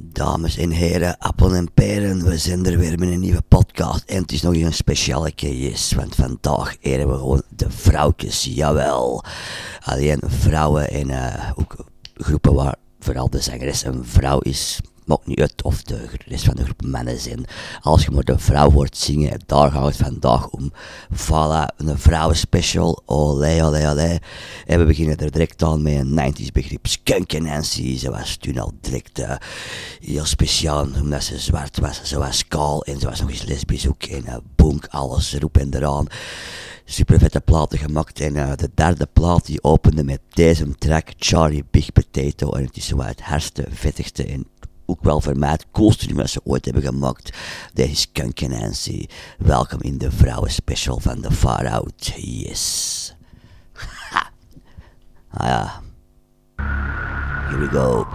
Dames en heren, appel en peren, we zijn er weer met een nieuwe podcast. En het is nog een speciale yes, want vandaag eren we gewoon de vrouwtjes, jawel. Alleen vrouwen en uh, ook groepen waar vooral de zangeres een vrouw is, maakt niet uit of de rest van de groep mannen zijn. Als je maar de vrouw hoort zingen, daar gaat het vandaag om. Voilà, een vrouwenspecial, olé, olé, olé. En we beginnen er direct aan met een 90s begrip. Skunk Nancy, ze was toen al direct uh, heel speciaal, omdat ze zwart was. Ze was kaal en ze was nog eens lesbisch ook. En uh, alles erop en eraan super vette platen gemaakt. En uh, de derde plaat die opende met deze track, Charlie Big Potato. En het is zo het herste, vettigste en ook wel voor mij het coolste ze ooit hebben gemaakt. Deze is Kunk Nancy. Welkom in de vrouwen special van The Far Out. Yes. Ah ja. Here we go.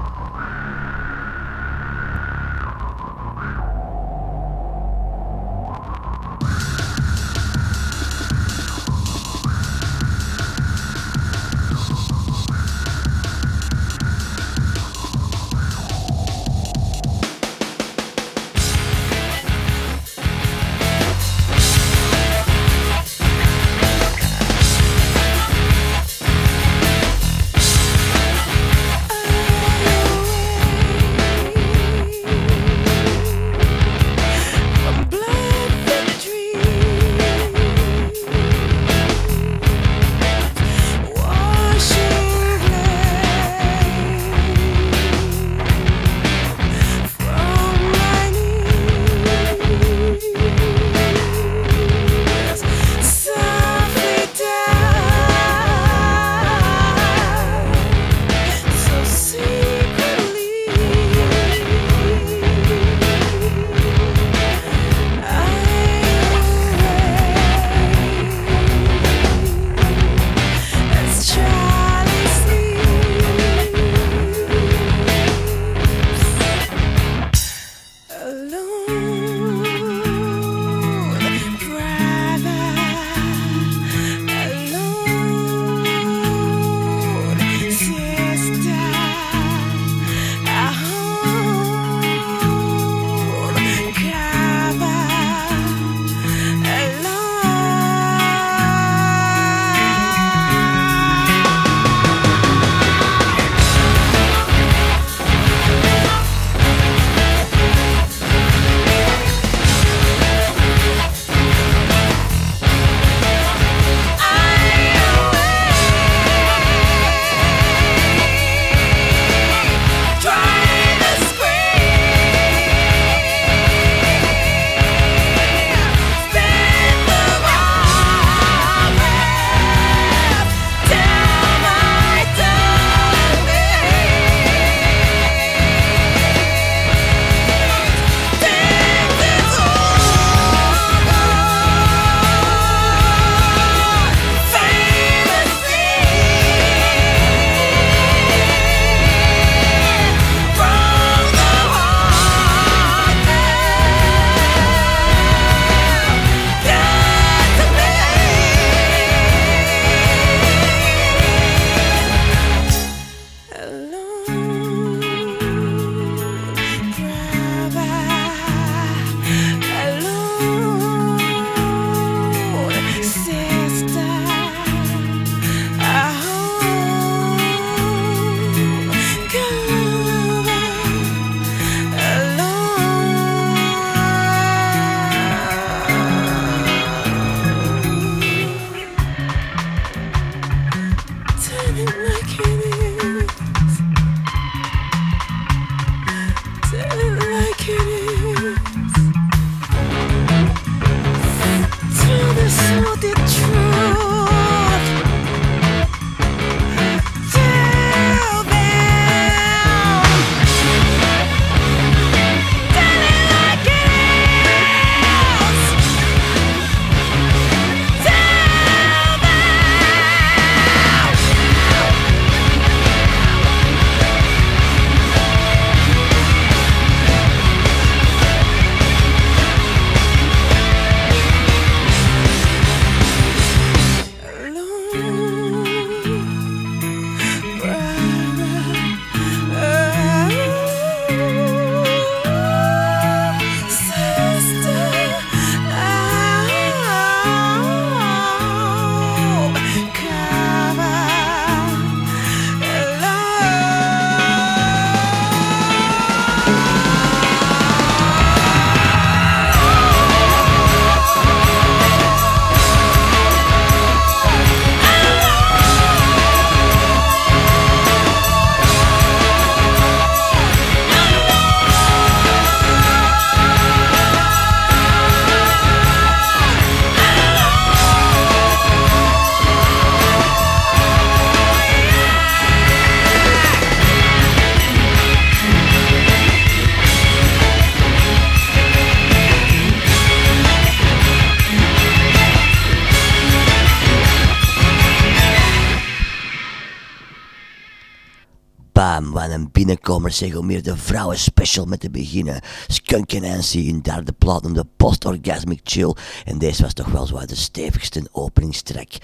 Bam, wat een binnenkomer zeg om meer de vrouwen special met te beginnen. Skunk Nancy in derde plaat om de post-orgasmic chill. En deze was toch wel zo de stevigste openingstrek.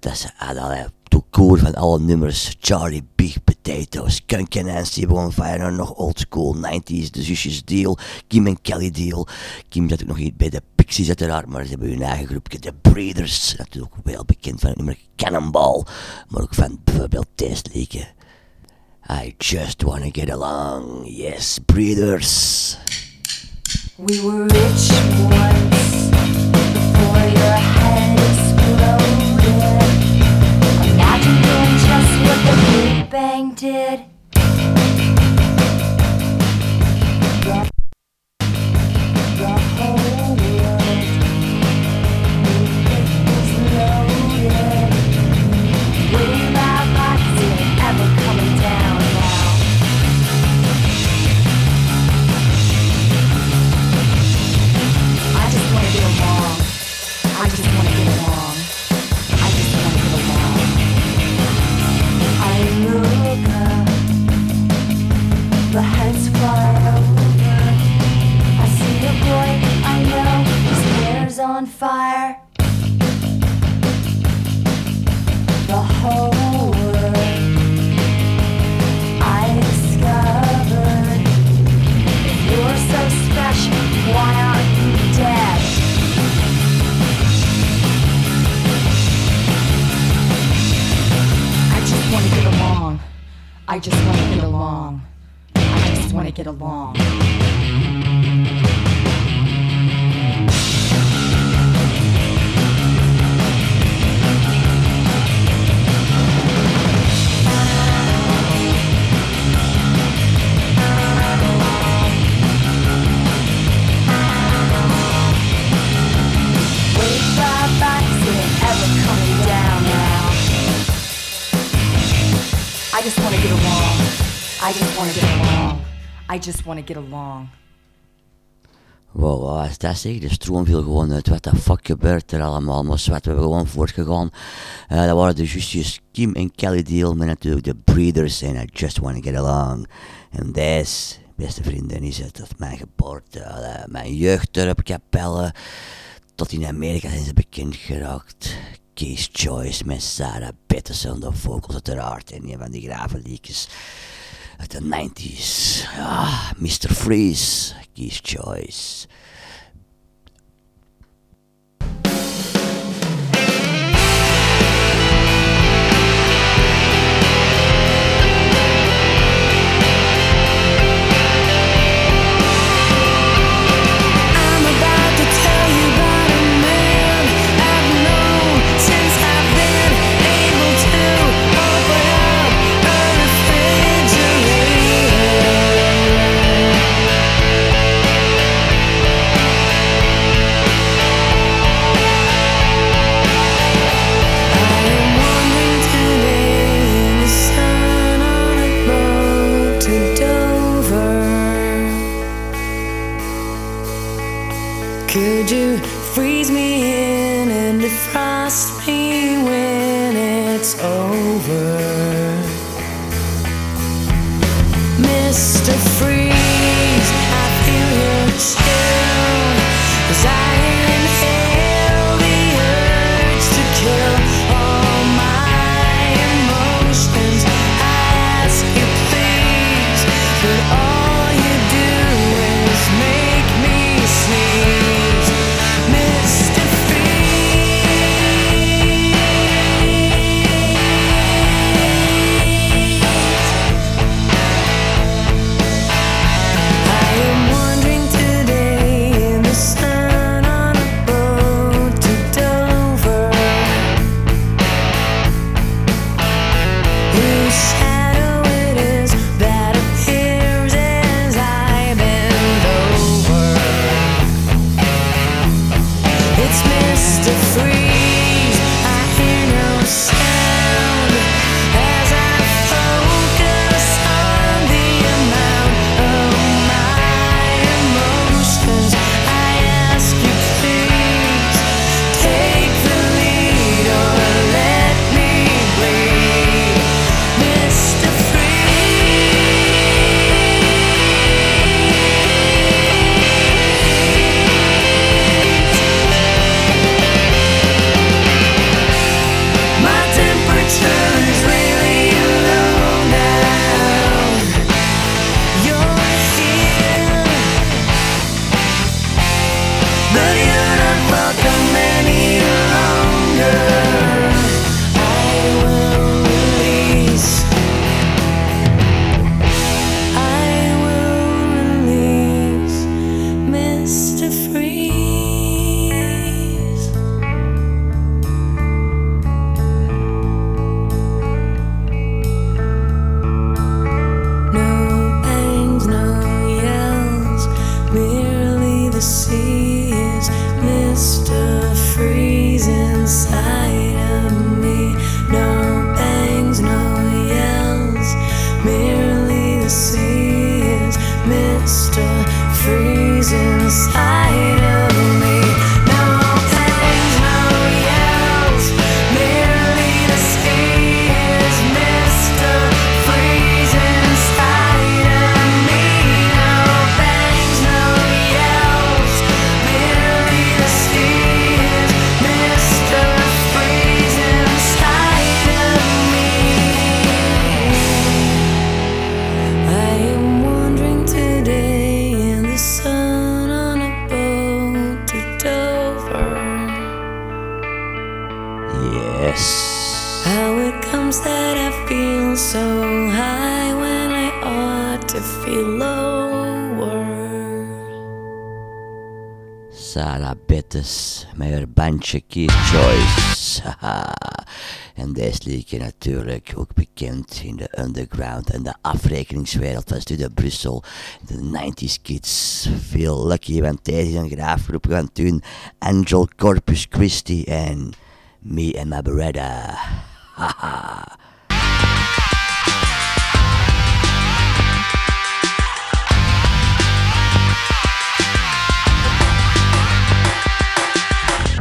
Dat ze hadden to koer van alle nummers. Charlie Big Potatoes, Skunk Nancy, One Fire, nog old school 90s, de zusjes Deal, Kim en Kelly Deal. Kim zat ook nog niet bij de Pixies uiteraard, maar ze hebben hun eigen groepje, de Breeders. Natuurlijk wel bekend van het nummer Cannonball, maar ook van bijvoorbeeld League. I just wanna get along, yes, Breeders. We were rich once before your head exploded. Imagine just what the Big Bang did. On fire. The whole world I discovered. If you're so special, why aren't you dead? I just wanna get along. I just wanna get along. I just wanna get along. I just wanna get along. I just wanna get along. I just wanna get along. Wow, wat was dat zeg? De stroom viel gewoon uit. Wat de fuck gebeurt er allemaal? Maar zwart, we gewoon voortgegaan. Eh dat waren de justjes Kim en Kelly Deal met natuurlijk de Breeders en I Just Wanna Get Along. En deze, beste vrienden, is het uit mijn geboorte, eh, mijn jeugddorp, Capelle. Tot in Amerika zijn ze bekend geraakt. Kees Choice met Sarah Peterson, de vocals uiteraard. En een van die grave liedjes uit de 90s. Ja, ah, Mr. Freeze, Kees Choice. Keith Choice. En deze liedje natuurlijk ook bekend in de underground en de afrekeningswereld van Studio Brussel. De 90s kids. Veel lucky, want deze is een graafgroep gaan doen. Angel Corpus Christi en Me and My Beretta. Haha.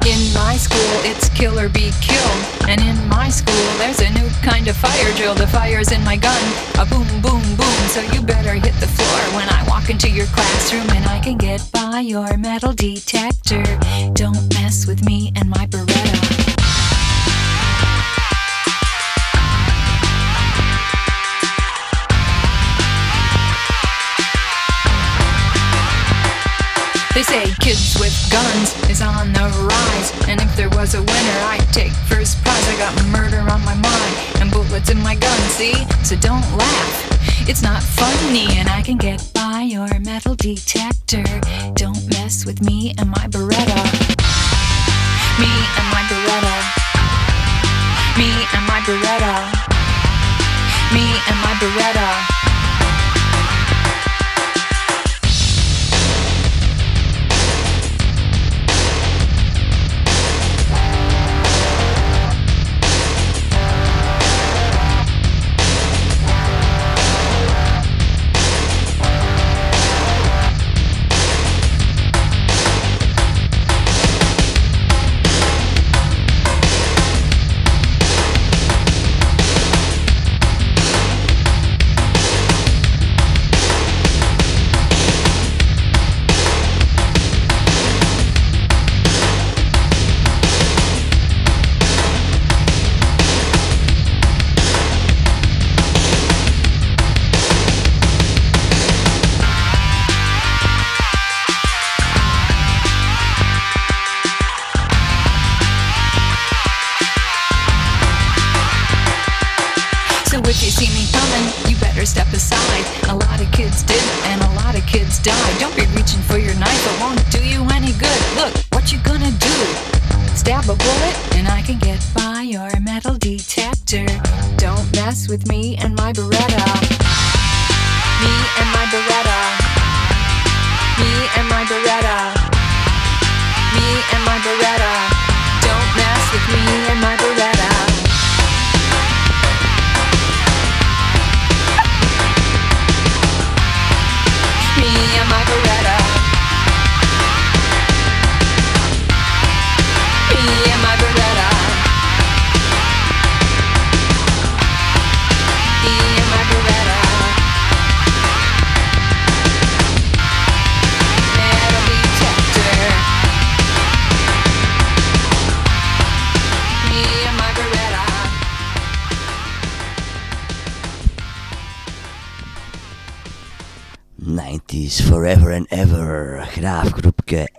In my school, it's kill or be killed. And in my school, there's a new kind of fire drill. The fire's in my gun, a boom, boom, boom. So you better hit the floor when I walk into your classroom and I can get by your metal detector. Don't mess with me and my Beretta. They say kids with guns is on the rise. And if there was a winner, I'd take first prize. I got murder on my mind and bullets in my gun, see? So don't laugh. It's not funny, and I can get by your metal detector. Don't mess with me and my Beretta. Me and my Beretta. Me and my Beretta. Me and my Beretta.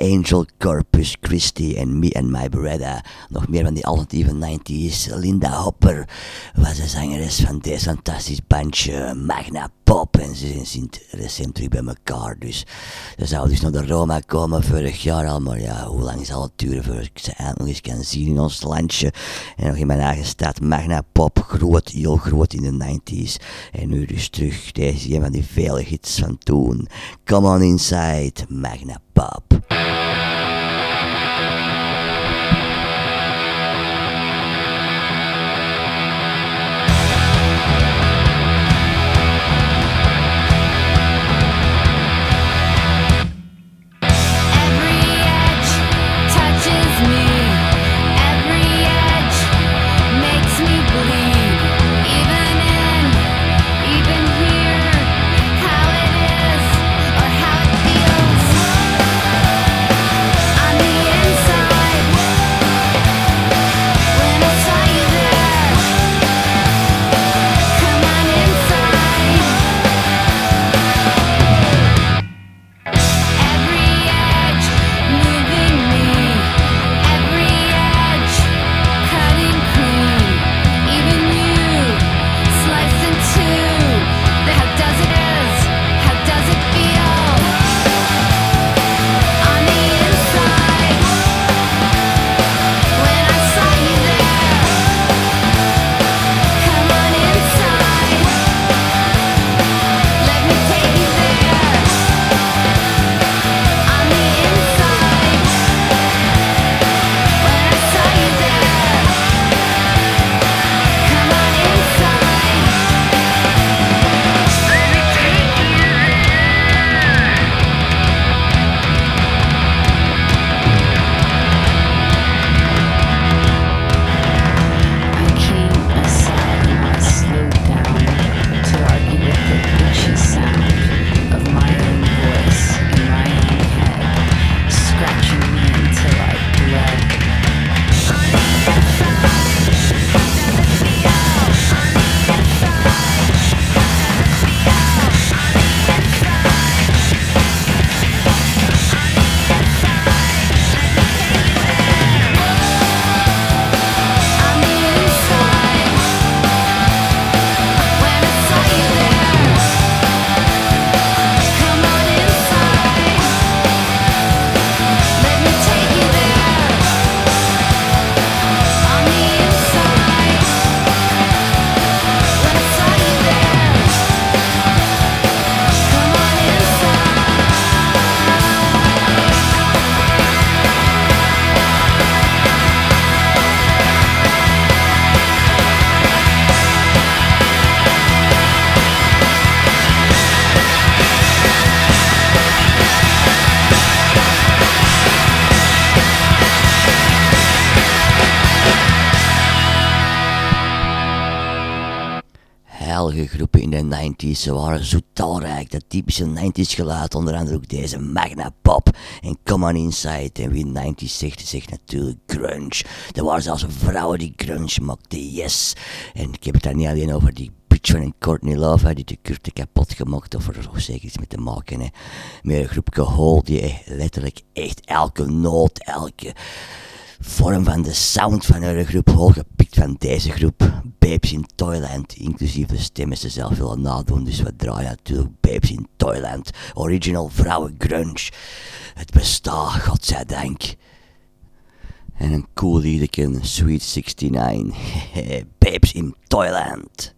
angel My Beretta. Nog meer van die alternatieve 90s. Linda Hopper was de zangeres van deze fantastisch bandje Magna Pop. En ze zijn recent terug bij elkaar. Dus ze zou dus naar de Roma komen vorig jaar al. Maar ja, hoe lang zal het duren voor ik ze eindelijk nog eens kan zien in ons landje. En nog in mijn eigen stad. Magna Pop, groot, heel groot in de 90s. En nu dus terug. Deze een van die vele hits van toen. Come on inside, Magna Pop. In de 90s. Ze waren zo talrijk, dat typische 90s geluid, onder andere ook deze Magna Pop en Come On Inside. En wie 90s zegt, zegt natuurlijk grunge. Er waren zelfs vrouwen die grunge maakten, yes. En ik heb het daar niet alleen over die bitch van een Courtney Love, hè, die de kurten kapot gemaakt, of er toch zeker iets mee te maken. Hè. Met een groepje die letterlijk echt elke noot, elke vorm van de sound van hun groep Hole gepikt van deze groep. Babes in Toyland, inclusief de stemmen ze zelf willen nadoen. Dus we draaien natuurlijk Babes in Toyland, original vrouwen grunge. Het bestaat, godzijdank. En een cool liedje, Sweet 69. Babes in Toyland.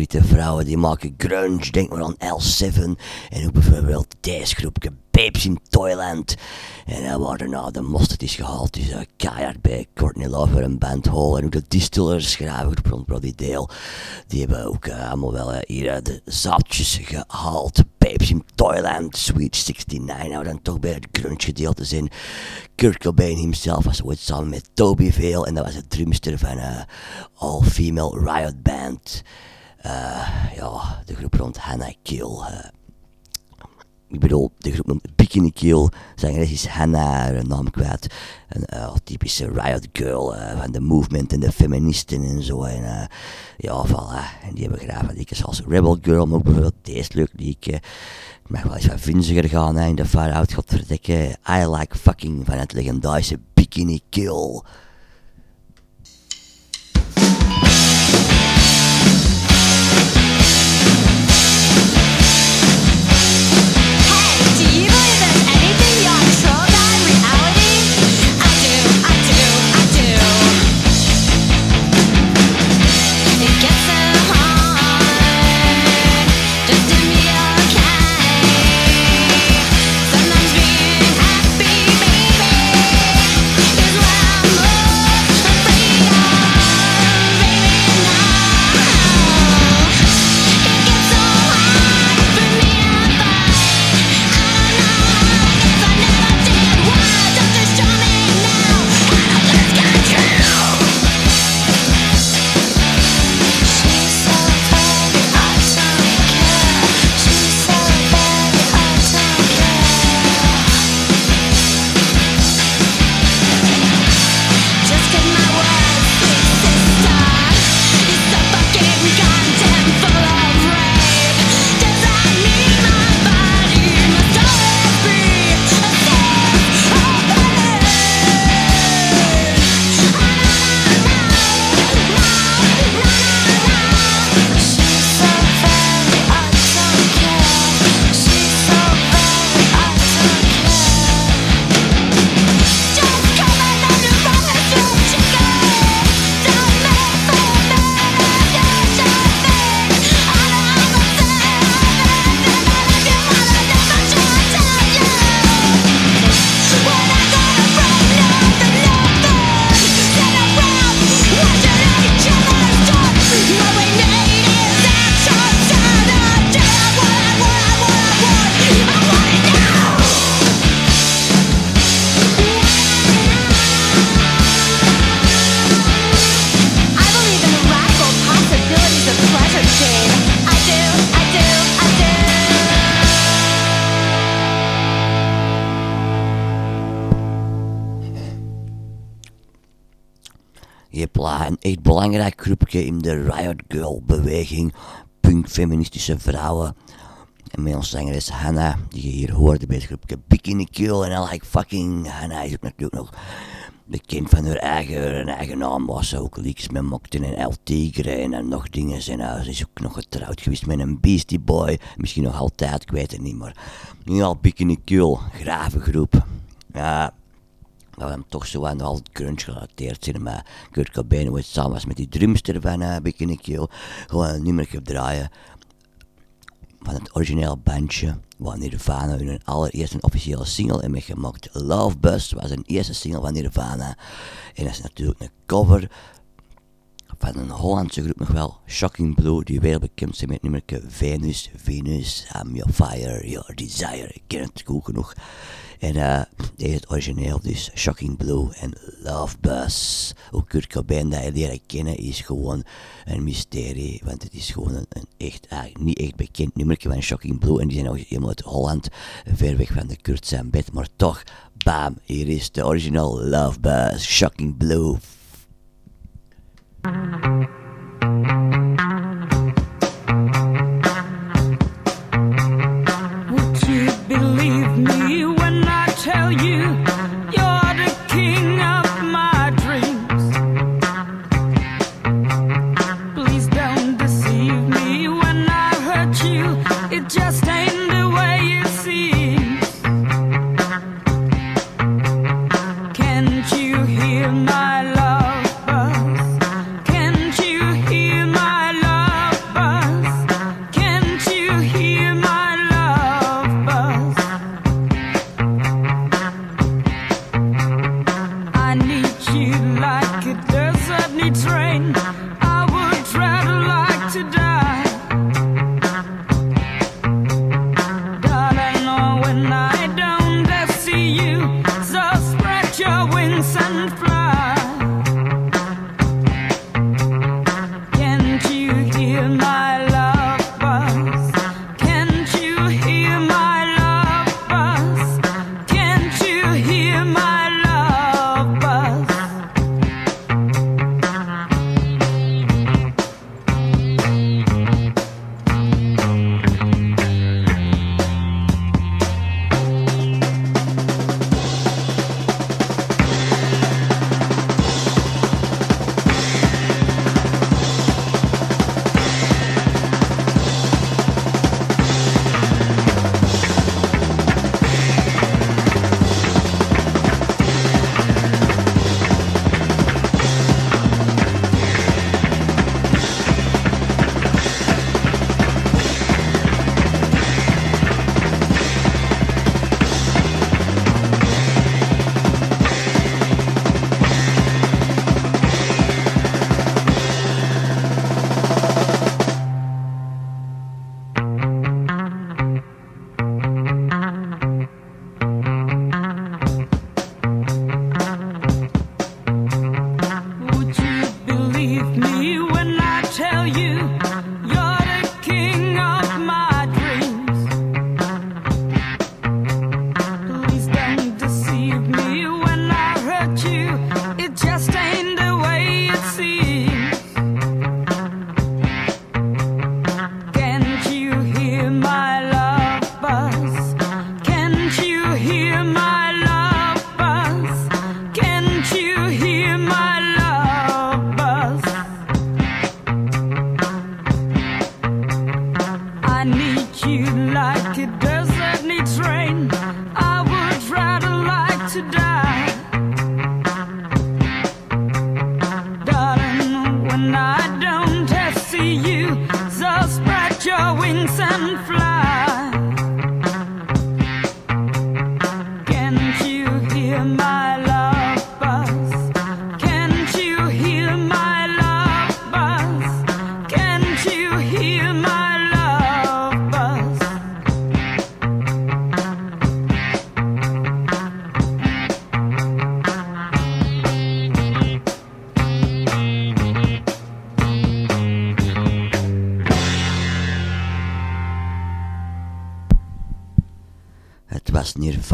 Favoriete vrouwen die maken grunge. Denk maar aan L7 en ook bijvoorbeeld deze groepje Babes in Toyland. En dan waar daarna de mosterd gehaald, dus uh, keihard bij Courtney Love en Band Hall. En ook de Distillers, schrijven rond Brody Dale. Die hebben ook eh, allemaal wel eh, hier de zaadjes gehaald. Babes in Toyland, Sweet 69. Nou, dan toch bij het grunge gedeelte zijn. Kurt Cobain himself was ooit samen met Toby Vale. En dat was de drumster van een all-female riot band. Eh, ja, de groep rond Hannah Kill. eh. ik bedoel, de groep noemt Bikini Kill. Zangeres is Hannah, haar naam kwijt. Een eh, typische riot girl van de movement en de feministen en zo. En ja, voilà. En die hebben graag wat liedjes als Rebel Girl, maar ook bijvoorbeeld deze leuk liedje. Het mag wel eens wat vunziger gaan in de Far Out, godverdikke. I Like Fucking van het legendarische Bikini Kill. Belangrijk groepje in de Riot Girl beweging. Punk feministische vrouwen. En met ons zangeres Hannah, die je hier hoorde bij het groepje Bikini Kill. En I like fucking Hannah is ook natuurlijk nog bekend van haar eigen, eigen naam. Was ze ook leaks met Mokten en El Tigre en nog dingen. En uh, ze is ook nog getrouwd geweest met een Beastie Boy. Misschien nog altijd, ik weet het niet. Maar ieder geval Bikini Kill, grave groep. Ja, we hem toch zo aan al grunge gerelateerd zijn. Maar Kurt Cobain ooit samen was met die drumster van uh, Bikini Kill. Gewoon een nummer draaien van het origineel bandje. Waar Nirvana hun allereerste officiële single hebben gemaakt. Love Bus was een eerste single van Nirvana. En dat is natuurlijk een cover van een Hollandse groep nog wel, Shocking Blue, die wereldbekend zijn met het nummer Venus, Venus, I'm your fire, your desire. Ik ken het goed genoeg. En is het origineel, dus Shocking Blue en Love Bus. Hoe Kurt Cobain dat leren kennen is gewoon een mysterie, want het is gewoon een, echt, eigenlijk niet echt bekend nummertje van Shocking Blue. En die zijn nog helemaal uit Holland, ver weg van de Kurt zijn bed. Maar toch, bam, hier is de original Love Bus, Shocking Blue.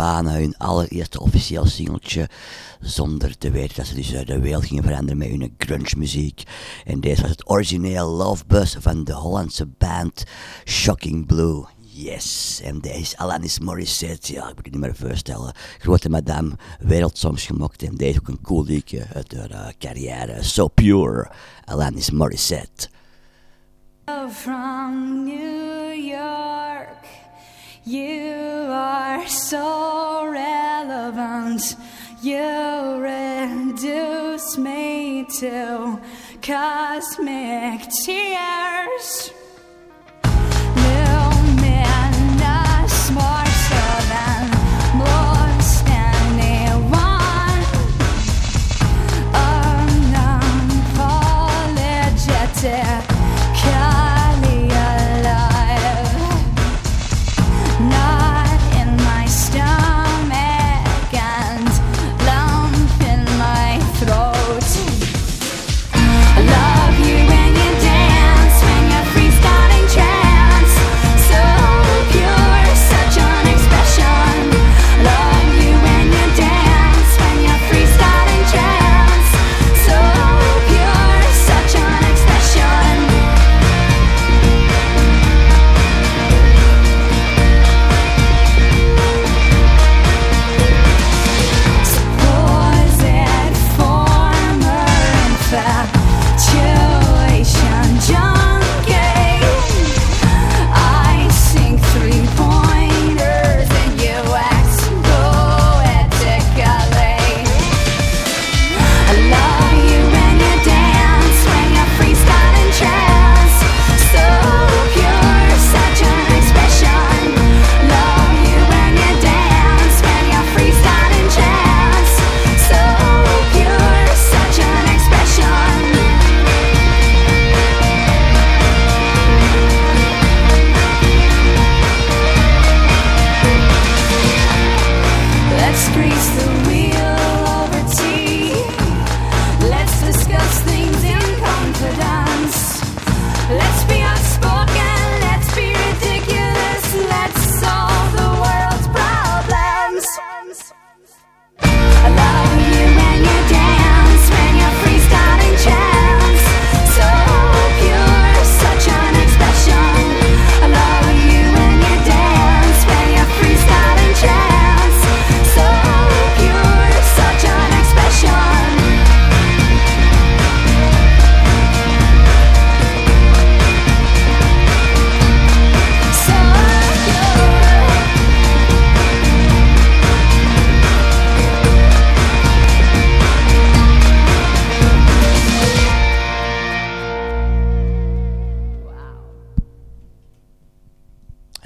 Nirvana, hun allereerste officieel singeltje, zonder te weten dat ze dus de wereld gingen veranderen met hun grunge muziek. En deze was het origineel Love Bus van de Hollandse band Shocking Blue. Yes, en deze is Alanis Morissette, ja, ik moet het niet meer voorstellen. Grote madame, wereldsongs gemokt en deze ook een cool liedje uit haar eh, carrière. So Pure, Alanis Morissette. From New York, you are so relevant. You reduce me to cosmic tears.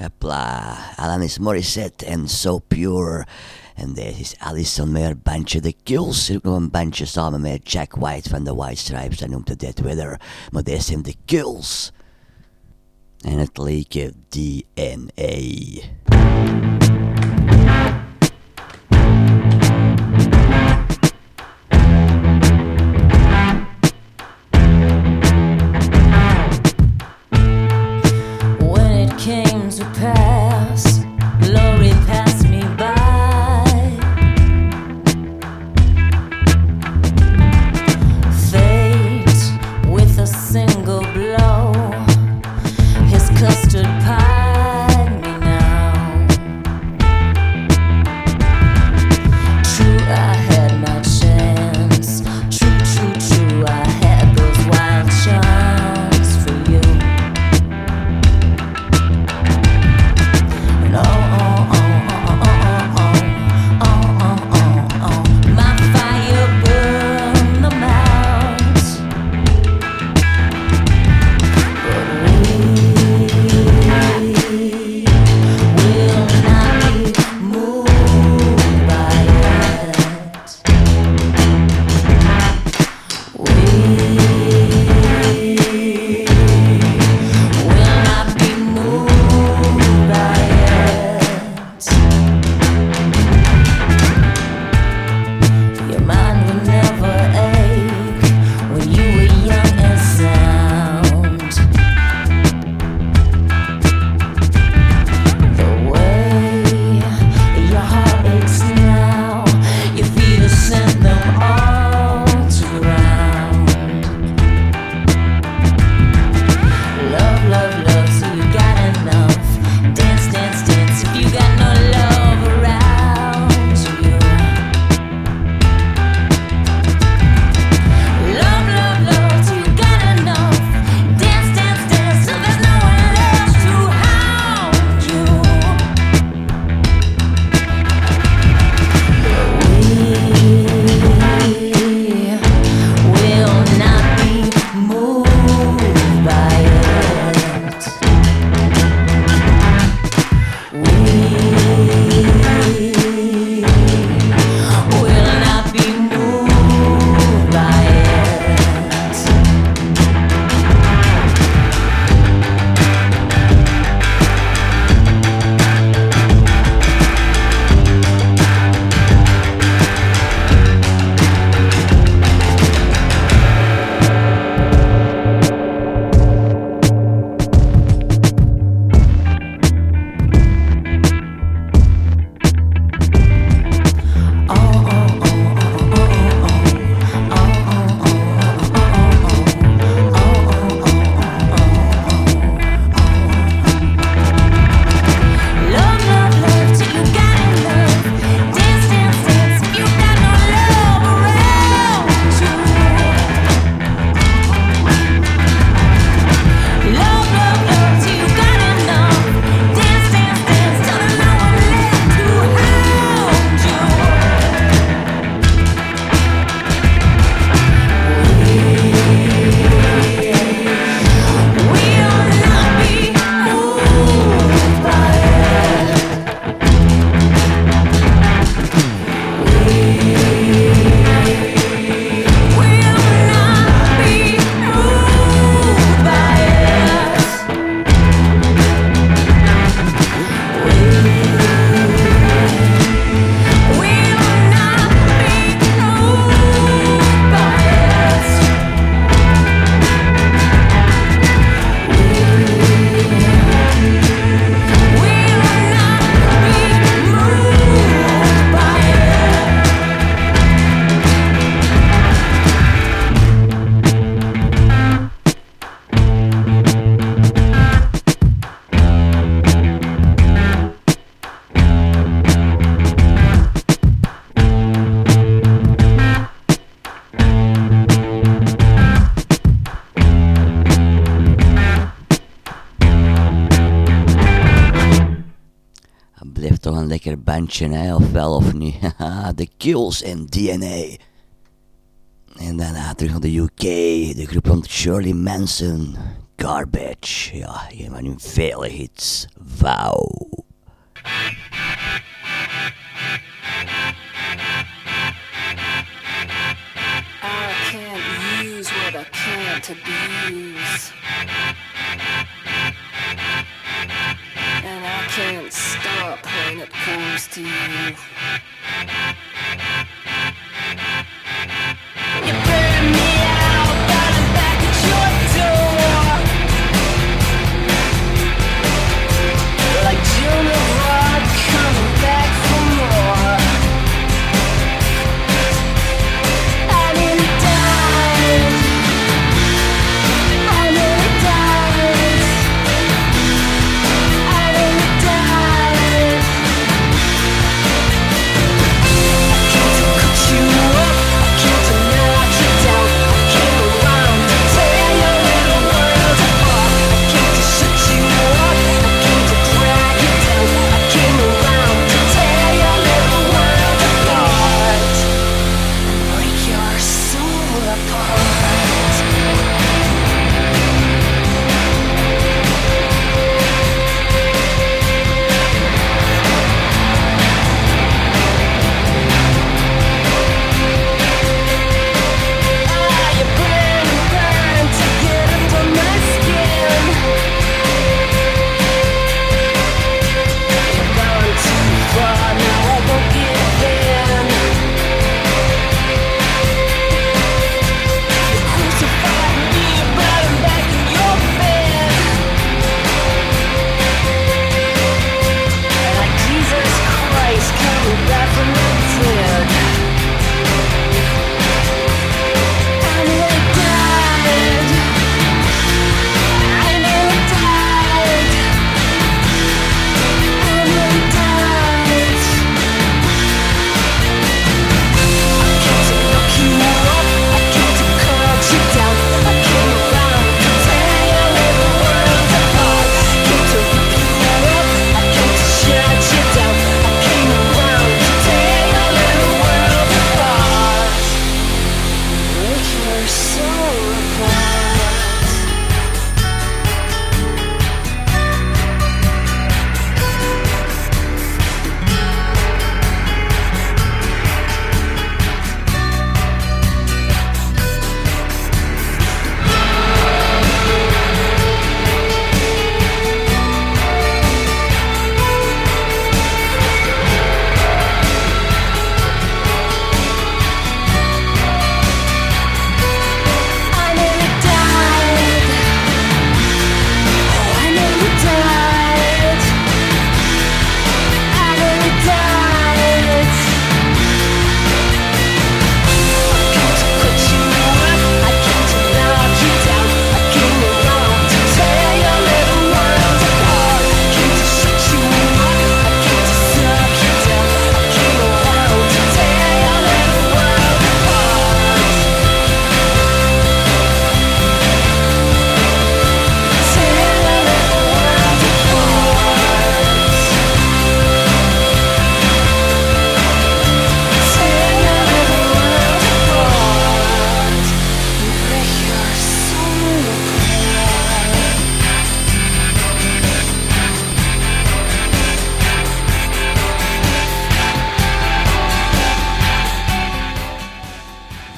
Epla, Alanis Morissette and So Pure. and this is Alison met haar bandje The Kills. Er ook nog een bandje Jack White from The White Stripes. And noemt het Dead Weather. Maar dit The Kills. and het leekje DNA. bandje, of wel of niet. de Kills en DNA. En daarna terug naar de UK, de groep van Shirley Manson. Garbage, ja, een van nu vele hits. Wauw.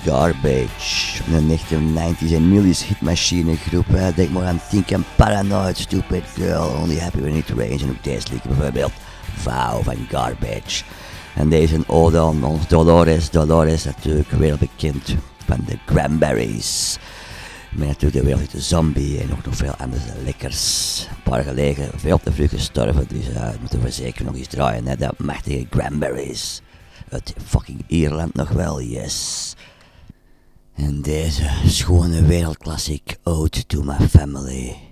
Garbage. In de 1990s en Millie's hitmachine groep. Denk maar aan Think and Paranoid, Stupid Girl, Only Happy When It Rains. En ook deze liedje bijvoorbeeld. Vow van Garbage. En deze ode aan ons Dolores. Dolores natuurlijk wereldbekend van de Cranberries. Maar natuurlijk de wereld de zombie en ook nog veel andere lekkers. Een paar gelegen, veel te vroeg gestorven, dus eh, moeten we zeker nog eens draaien. Net De machtige Cranberries. Uit fucking Ierland nog wel, yes. In deze schone wereldklassiek Ode to My Family.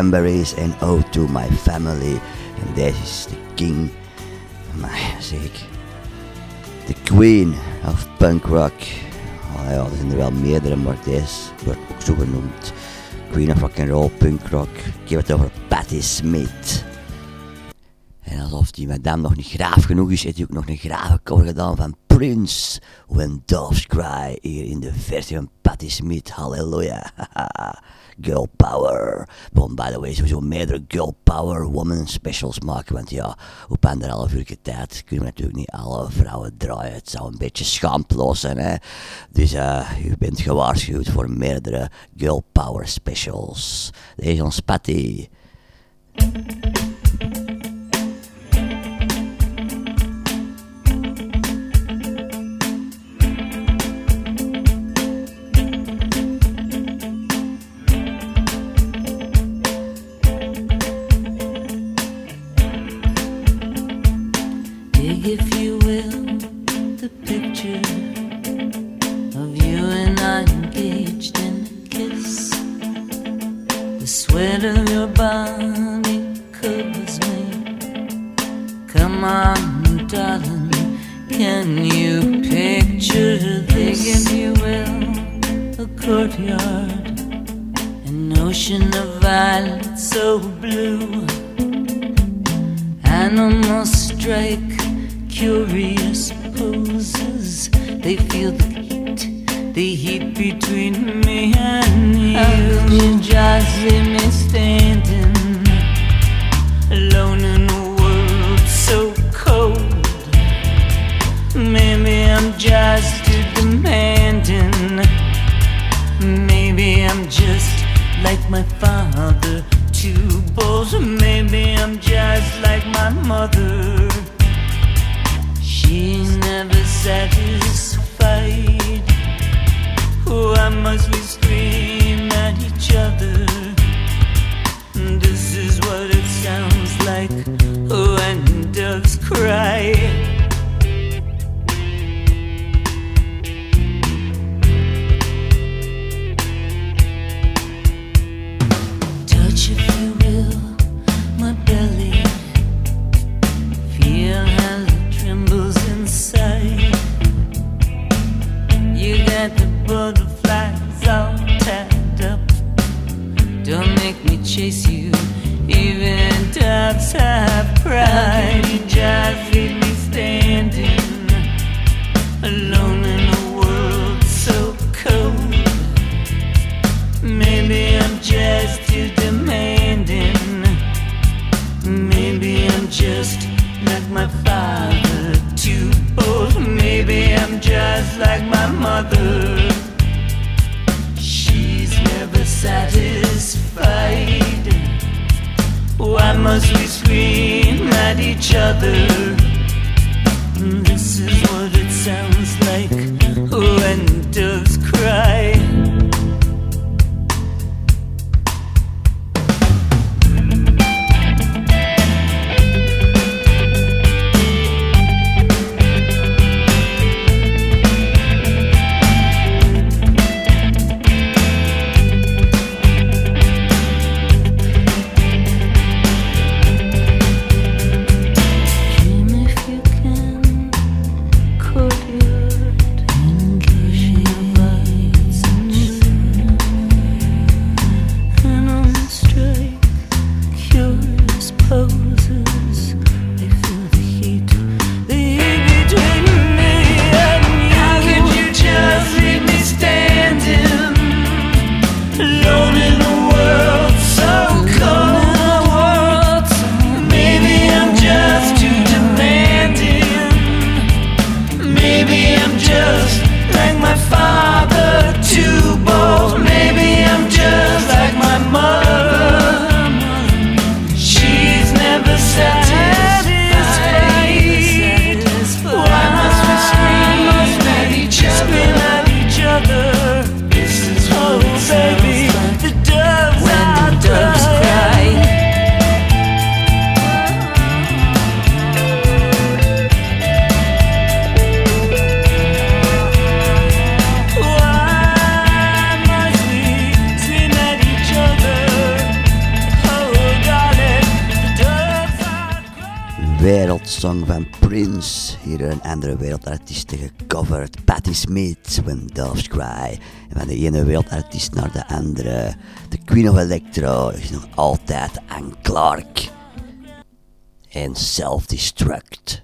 Cranberries en Ode to My Family. En deze is de king. Maar zeg ik. Queen of punk rock. Oh ja, er zijn er wel meerdere, maar deze wordt ook zo genoemd. Queen of rock and roll, punk rock. Ik heb het over Patti Smith. En alsof die madame nog niet graaf genoeg is, heeft hij ook nog een gravencover gedaan van Prince. When Doves Cry, hier in de versie van Patti Smith. Halleluja. Girl Power. Want by the way, sowieso meerdere Girl Power Woman specials maken. Want ja, op anderhalf uur tijd kunnen we natuurlijk niet alle vrouwen draaien. Het zou een beetje schaamteloos zijn, hè. Dus eh, u bent gewaarschuwd voor meerdere Girl Power specials. Deze is ons Patti. Courtyard, an ocean of violets so blue. Animals strike curious poses. They feel the heat, the heat between me and you. Oh. You just leave me standing alone in a world so cold. Maybe I'm just too demanding. I'm just like my father, too bold. Maybe I'm just like my mother. She never satisfied. Oh, I must be scream at each other. This is what it sounds like when doves cry. She's never satisfied. Why must we scream at each other? hier een andere wereldartiesten gecoverd. Patti Smith, When Doves Cry. En van de ene wereldartiest naar de andere. De Queen of Electro is nog altijd Anne Clark. En Self-Destruct.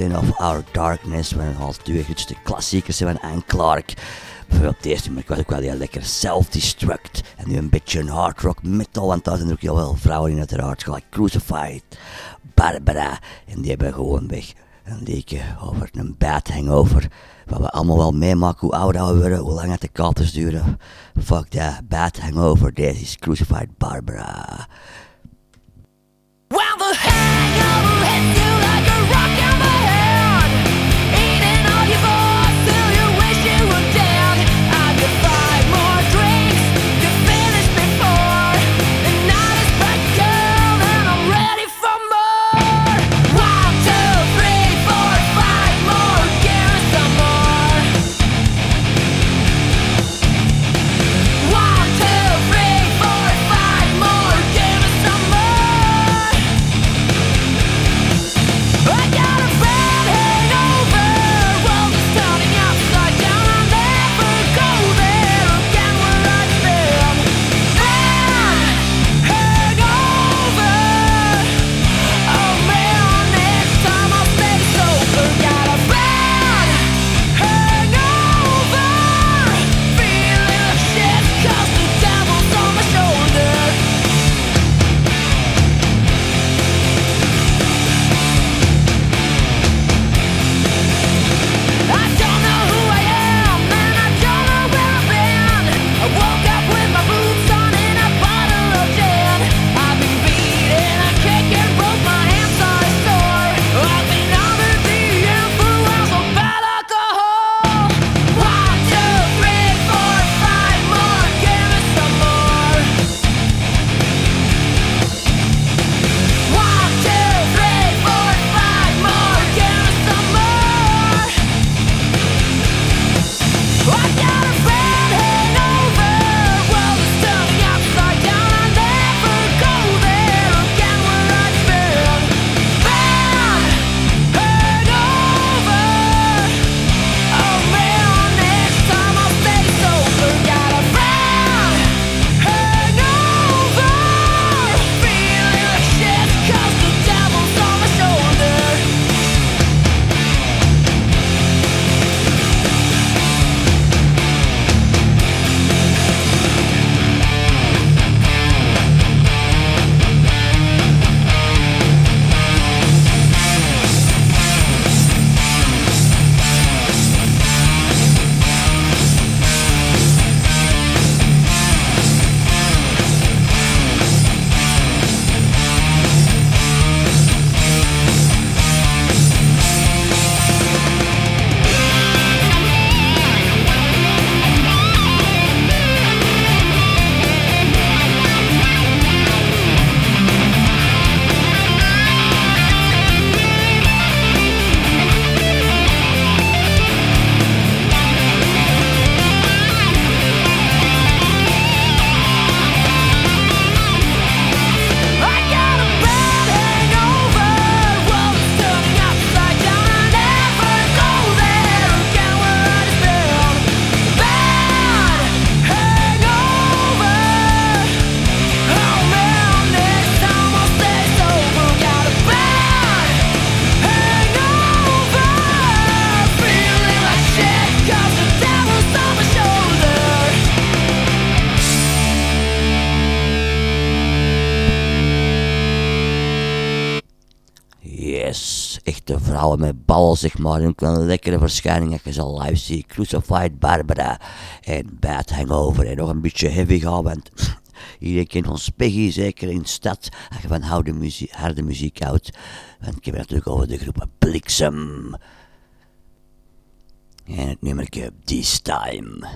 Of Our Darkness, waar al twee grootste klassiekers zijn van Anne Clark. Bijvoorbeeld deze ik was ook wel heel lekker Self-Destruct. En nu een beetje een hard rock metal, want daar zijn er ook heel veel vrouwen in uiteraard, gelijk Crucified, Barbara. En die hebben gewoon weg een liedje over een bad hangover. Wat we allemaal wel meemaken, hoe ouder we worden, hoe lang het de katers duren. Fuck that, bad hangover, deze is Crucified Barbara. Vrouwen met ballen, zeg maar. En ook een lekkere verschijning dat je ze live ziet. Crucified Barbara en Bad Hangover. En nog een beetje heavy gaan, want iedereen kent ons Peggy, zeker in de stad. Als je van harde muziek, harde muziek houdt. Want ik heb natuurlijk over de groep Bliksem. En het nummerke This Time.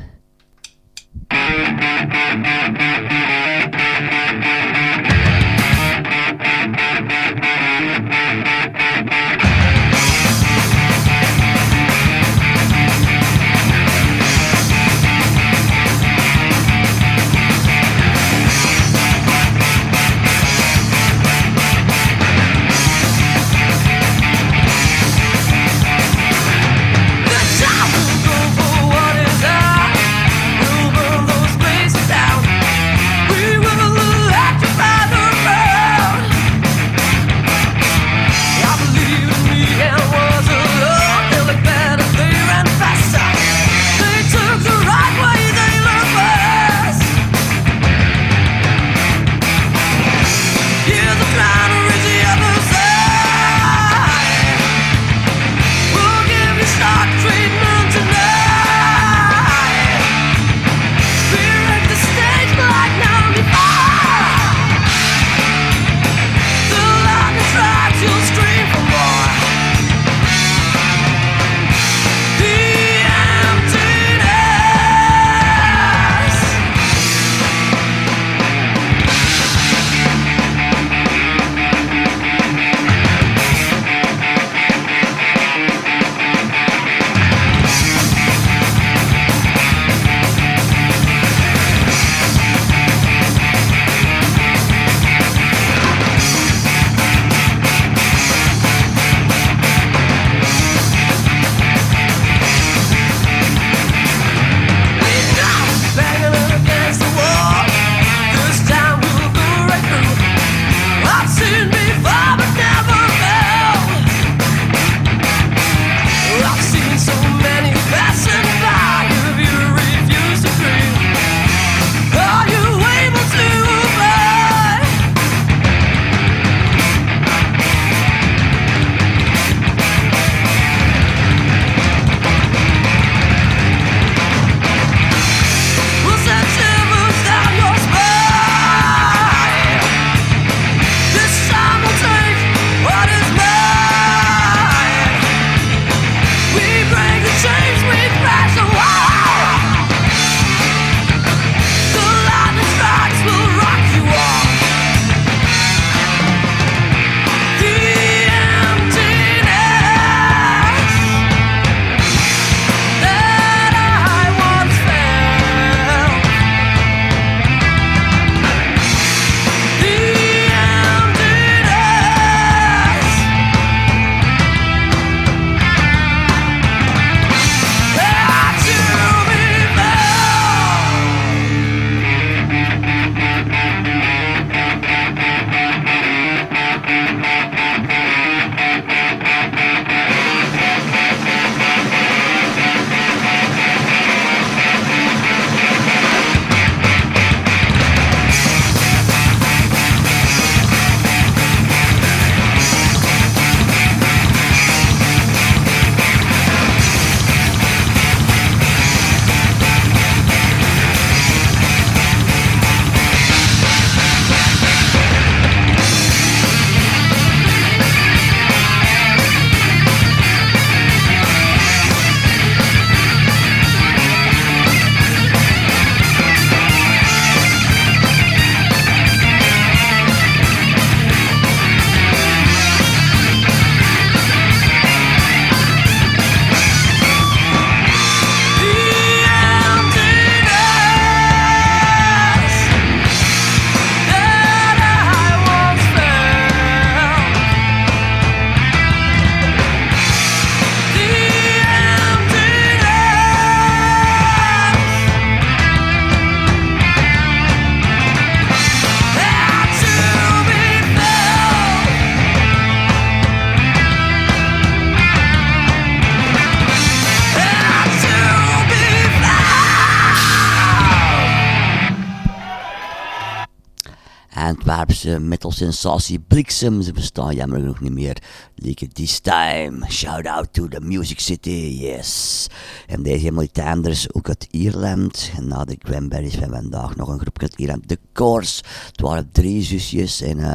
Antwerpse metal sensatie Bliksem. Ze bestaan jammer genoeg niet meer. Like this time. Shout out to the Music City, yes. En deze helemaal iets anders, ook uit Ierland. Na de Cranberries van vandaag nog een groep uit Ierland. The Course. Het waren drie zusjes en eh,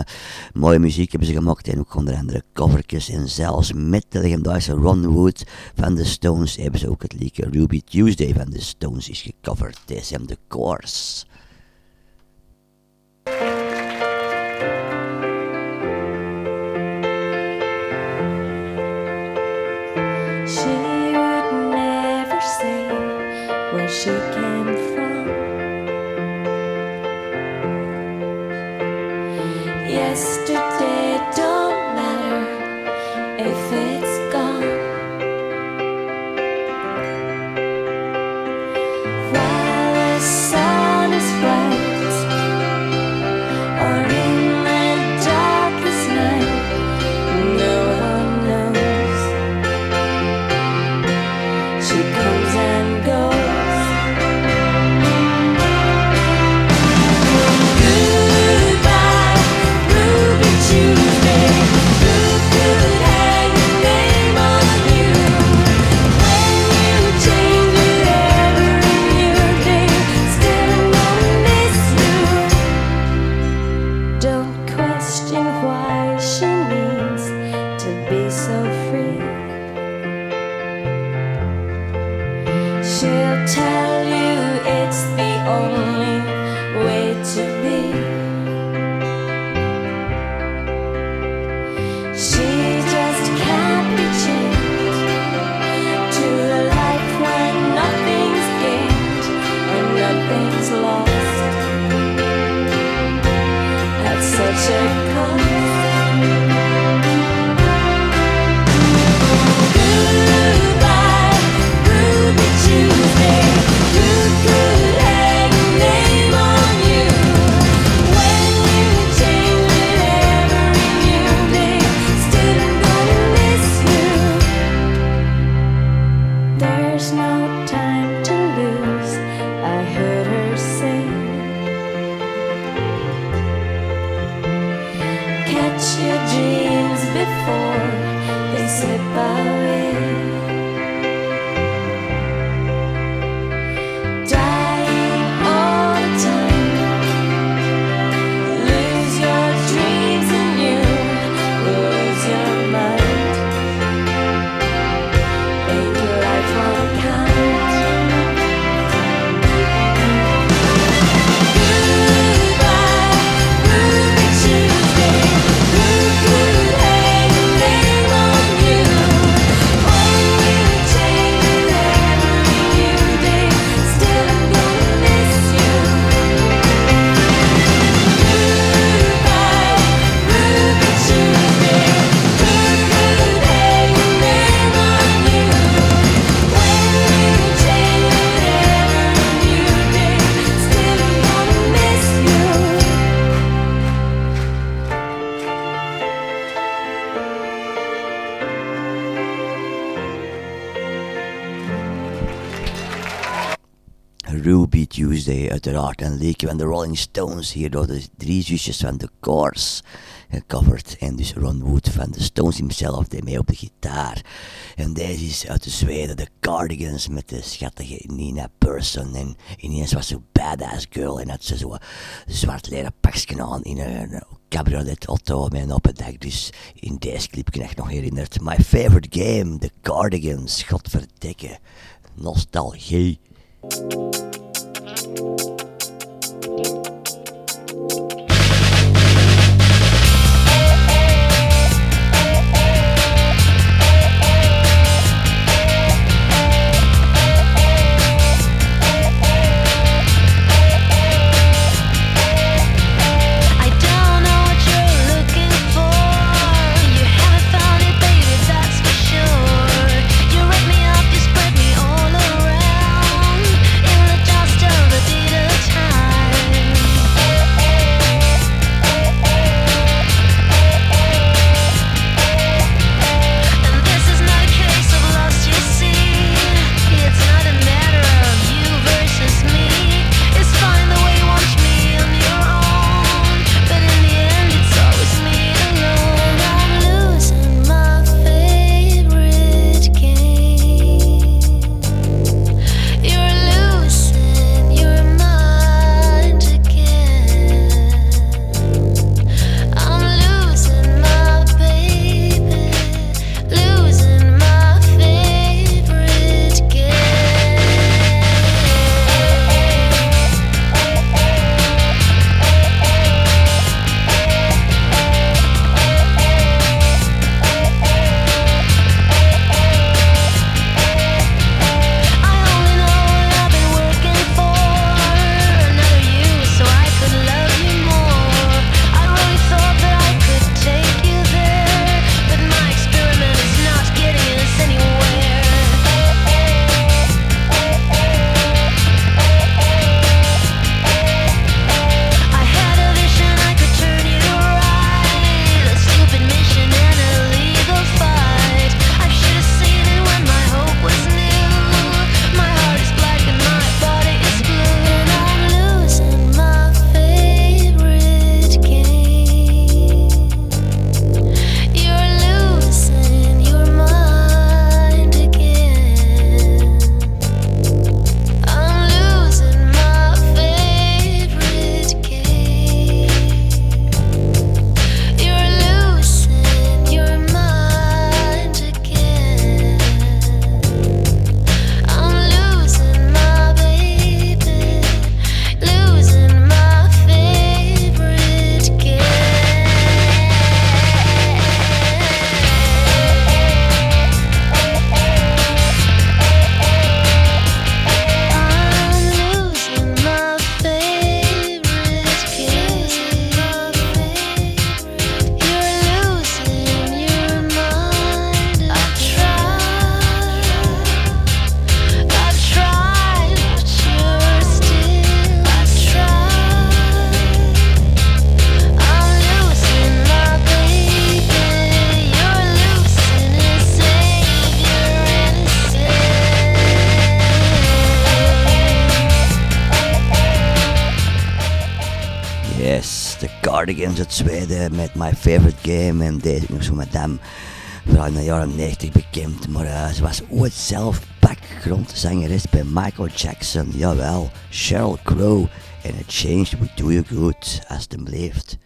mooie muziek hebben ze gemaakt. En ook onder andere covertjes. En zelfs met de legendarische Ron Wood van The Stones hebben ze ook het liedje Ruby Tuesday van The Stones is gecoverd. Hem The Course. Tuesday, uiteraard. Een liedje van de Rolling Stones, hier door de drie zusjes van The Course gecoverd. En dus Ron Wood van The Stones himself deed mee op de gitaar. En deze is uit de Zweden, de Cardigans met de schattige Nina Persson. En ineens was ze badass girl en had ze zo'n zwart leren pakje aan in een cabriolet auto met een open dak. Dus in deze clip kan ik nog herinnerd. My favorite game, The Cardigans, godverdikke. Nostalgie. begin het tweede met My Favorite Game en deze nog met hem. Vooral in de jaren 90 bekend, maar uh, ze was ooit zelf backgrondzangeres bij Michael Jackson, jawel, Sheryl Crow. En het Changed Would Do You Good, alsjeblieft.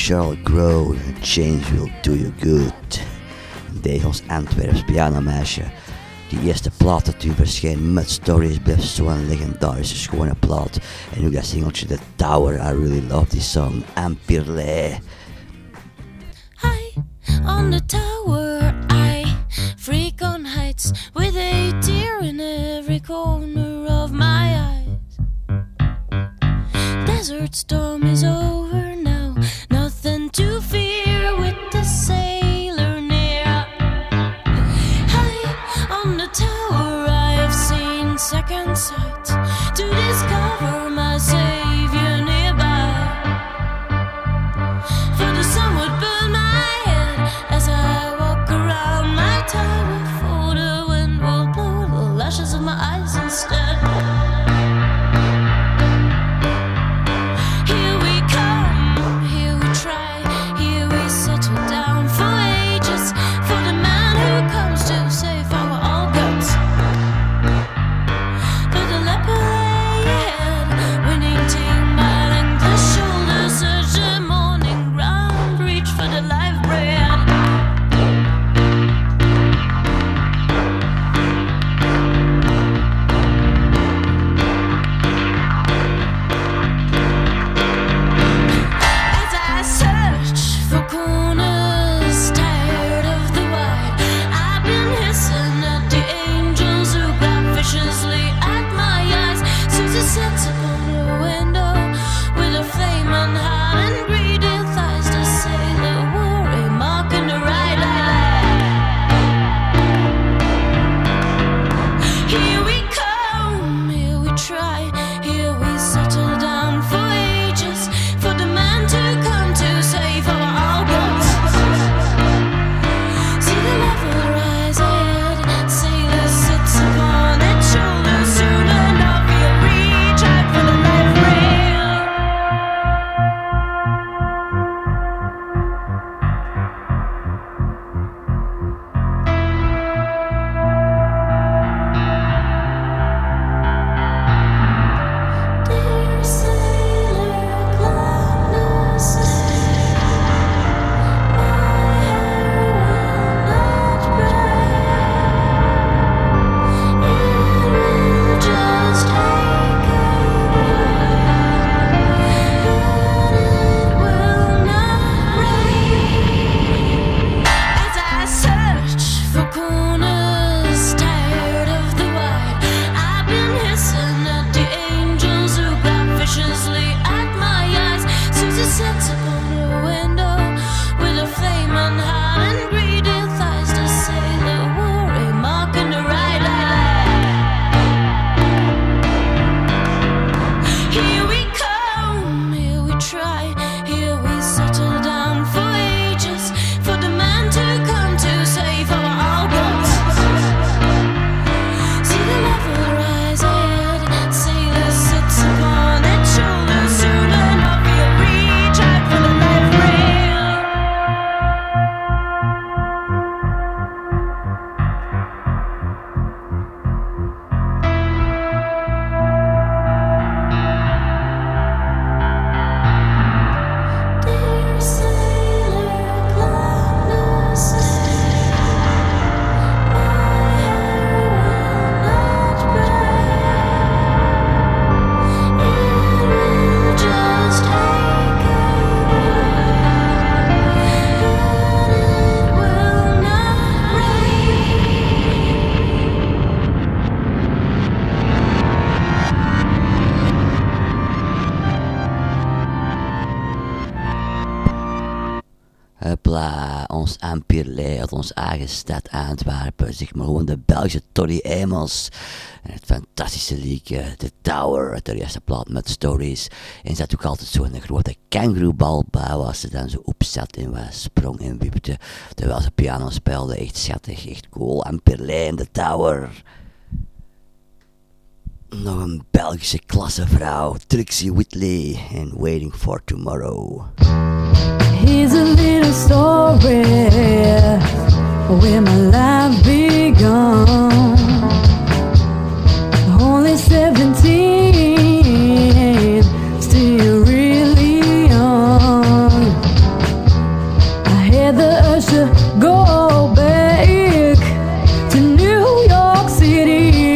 shall grow and change will do you good. In deze ons Antwerps pianomeisje. Die eerste plaat dat u verscheen met Stories blijft zo'n legendarische schone plaat. En nu dat singeltje The Tower, I really love this song. En Eigen stad Antwerpen. Zeg maar gewoon de Belgische Toddy Emels. En het fantastische liedje, The Tower, de eerste plaat met Stories. En ze had ook altijd zo'n grote kangaroebal bij, waar ze dan zo opzat en wat sprong en wipte. Terwijl ze piano speelde, echt schattig, echt cool. En The Tower. Nog een Belgische klassevrouw, Trixie Whitley en Waiting for Tomorrow. Here's a little story where my life began. Only 17, still really young. I had the usher go back to New York City.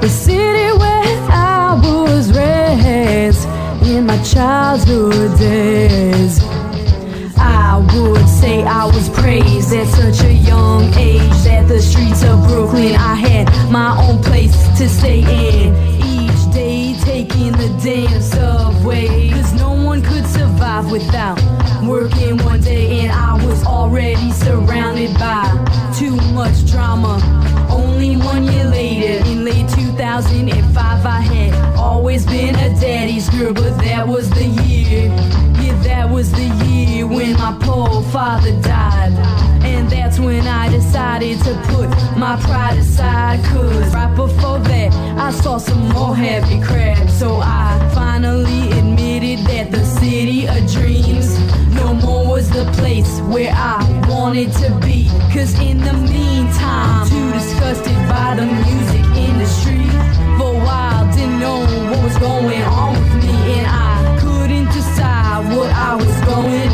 The city where I was raised in my childhood days. I would say I was at such a young age that the streets of Brooklyn I had my own place to stay in. Each day taking the damn subway, cause no one could survive without working one day, and I was already surrounded by too much drama. Only one year later, in late 2005, I had always been a daddy's girl, but that was the year. Yeah, that was the year when my poor father died. And that's when I decided to put my pride aside. Cause right before that, I saw some more happy crap. So I finally admitted that the city of dreams no more was the place where I wanted to be. Cause in the meantime, too disgusted by the music industry. For a while, didn't know what was going on with me. And I couldn't decide what I was going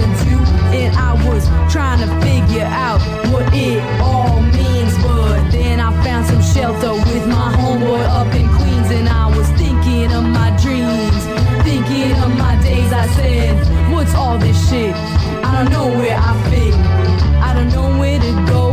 trying to figure out what it all means. But then I found some shelter with my homeboy up in Queens. And I was thinking of my dreams, thinking of my days. I said, What's all this shit? I don't know where I fit. I don't know where to go.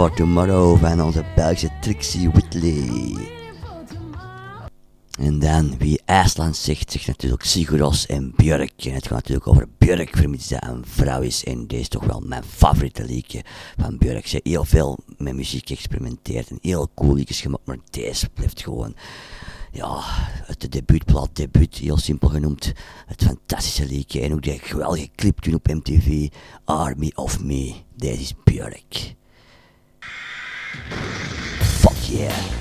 For Tomorrow van onze Belgische Trixie Whitley. En dan, wie IJsland zegt, zegt natuurlijk Siguros en Björk. En het gaat natuurlijk over Björk, vermits dat een vrouw is. En deze is toch wel mijn favoriete liedje van Björk. Ze heel veel met muziek geëxperimenteerd en heel cool liedjes gemaakt. Maar deze blijft gewoon, ja, het de debuutplaat, debuut, heel simpel genoemd. Het fantastische liedje. En ook die geweldige clip toen op MTV, Army of Me. Deze is Björk. Fuck yeah.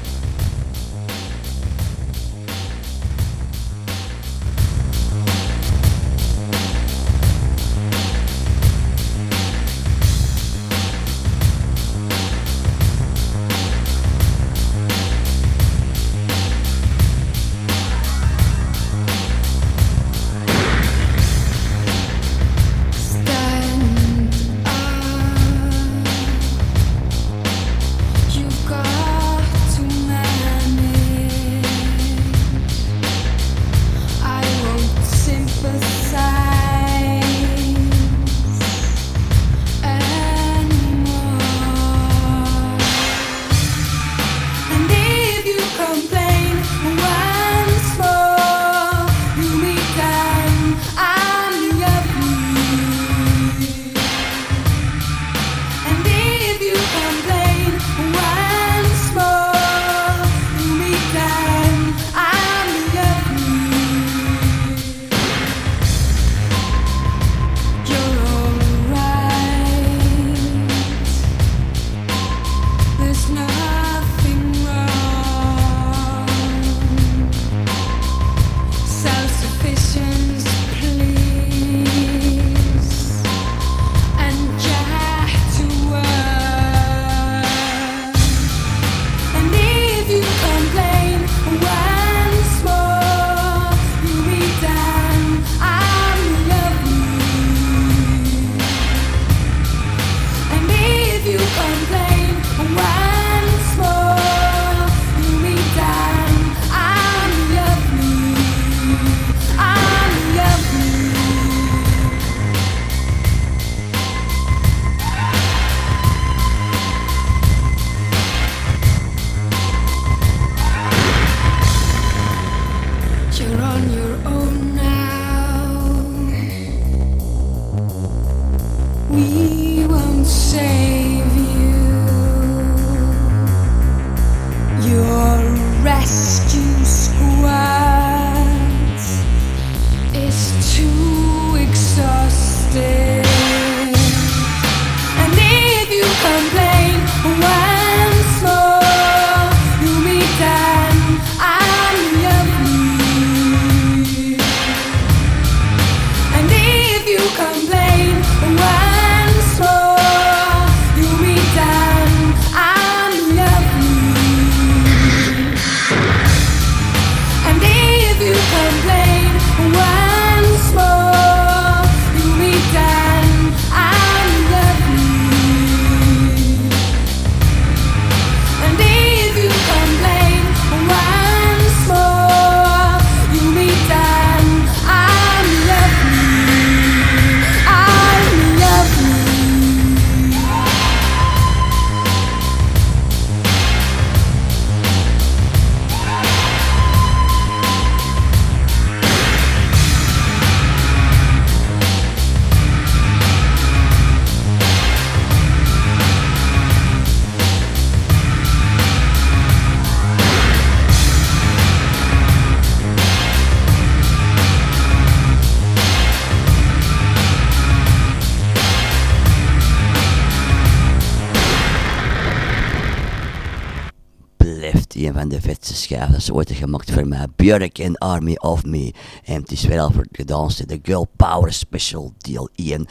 Schijven dat ze ooit gemaakt voor mij. Björk Army of Me. En het is weer al voor gedanst. De Girl Power Special deel 1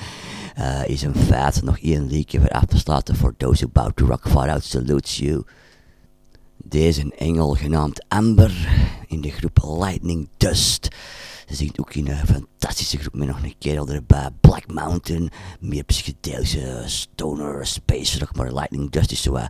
eh, is een feit. Nog één liedje voor af te sluiten voor Those Who Bout to Rock. Far Out Salutes You. Deze engel genaamd Amber in de groep Lightning Dust. Ze zingt ook in een fantastische groep met nog een kerel erbij. Black Mountain, meer psychedelische stoner, space rock, maar Lightning Dust is zo eh,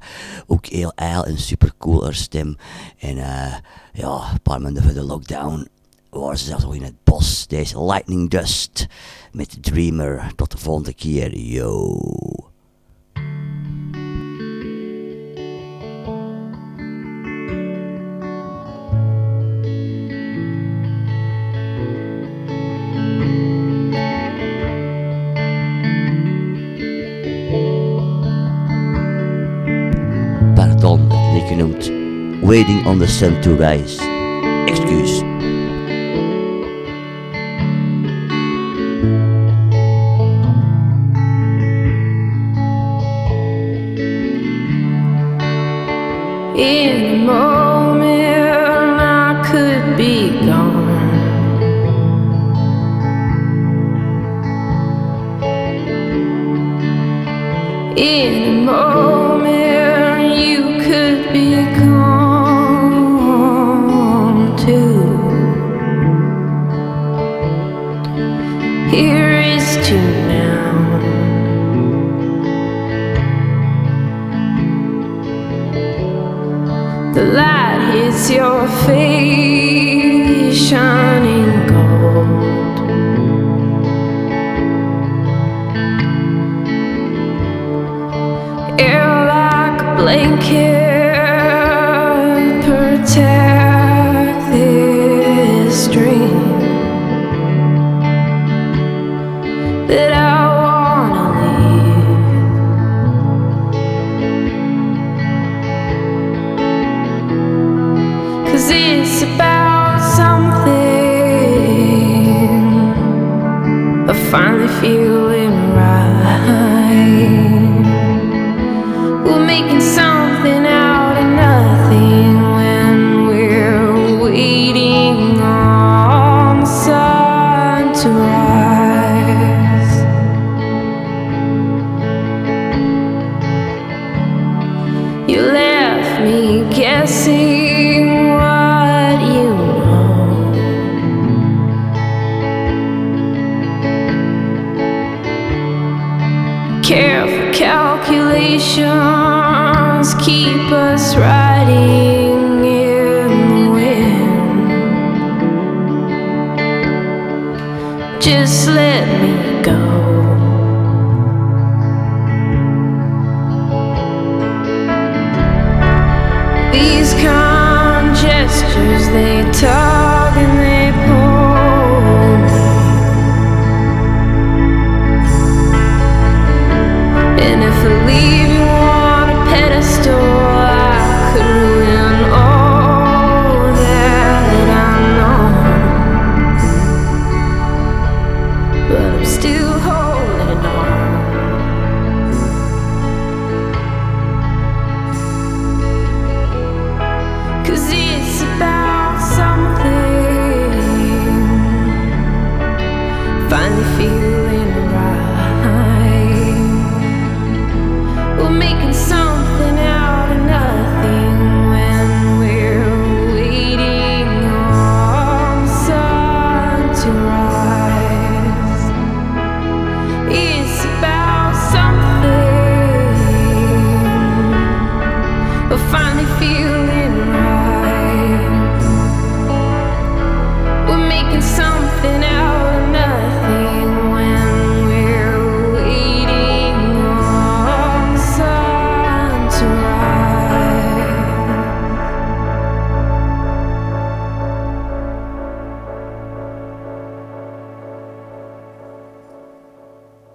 ook heel ijl en super cool haar stem. En eh, ja, een paar maanden voor de lockdown waren ze zelfs nog in het bos. Deze Lightning Dust met Dreamer. Tot de volgende keer, yo. Waiting on the Sun to Rise. Excuse. In a moment, The light hits your face, shining gold. Air like a blanket,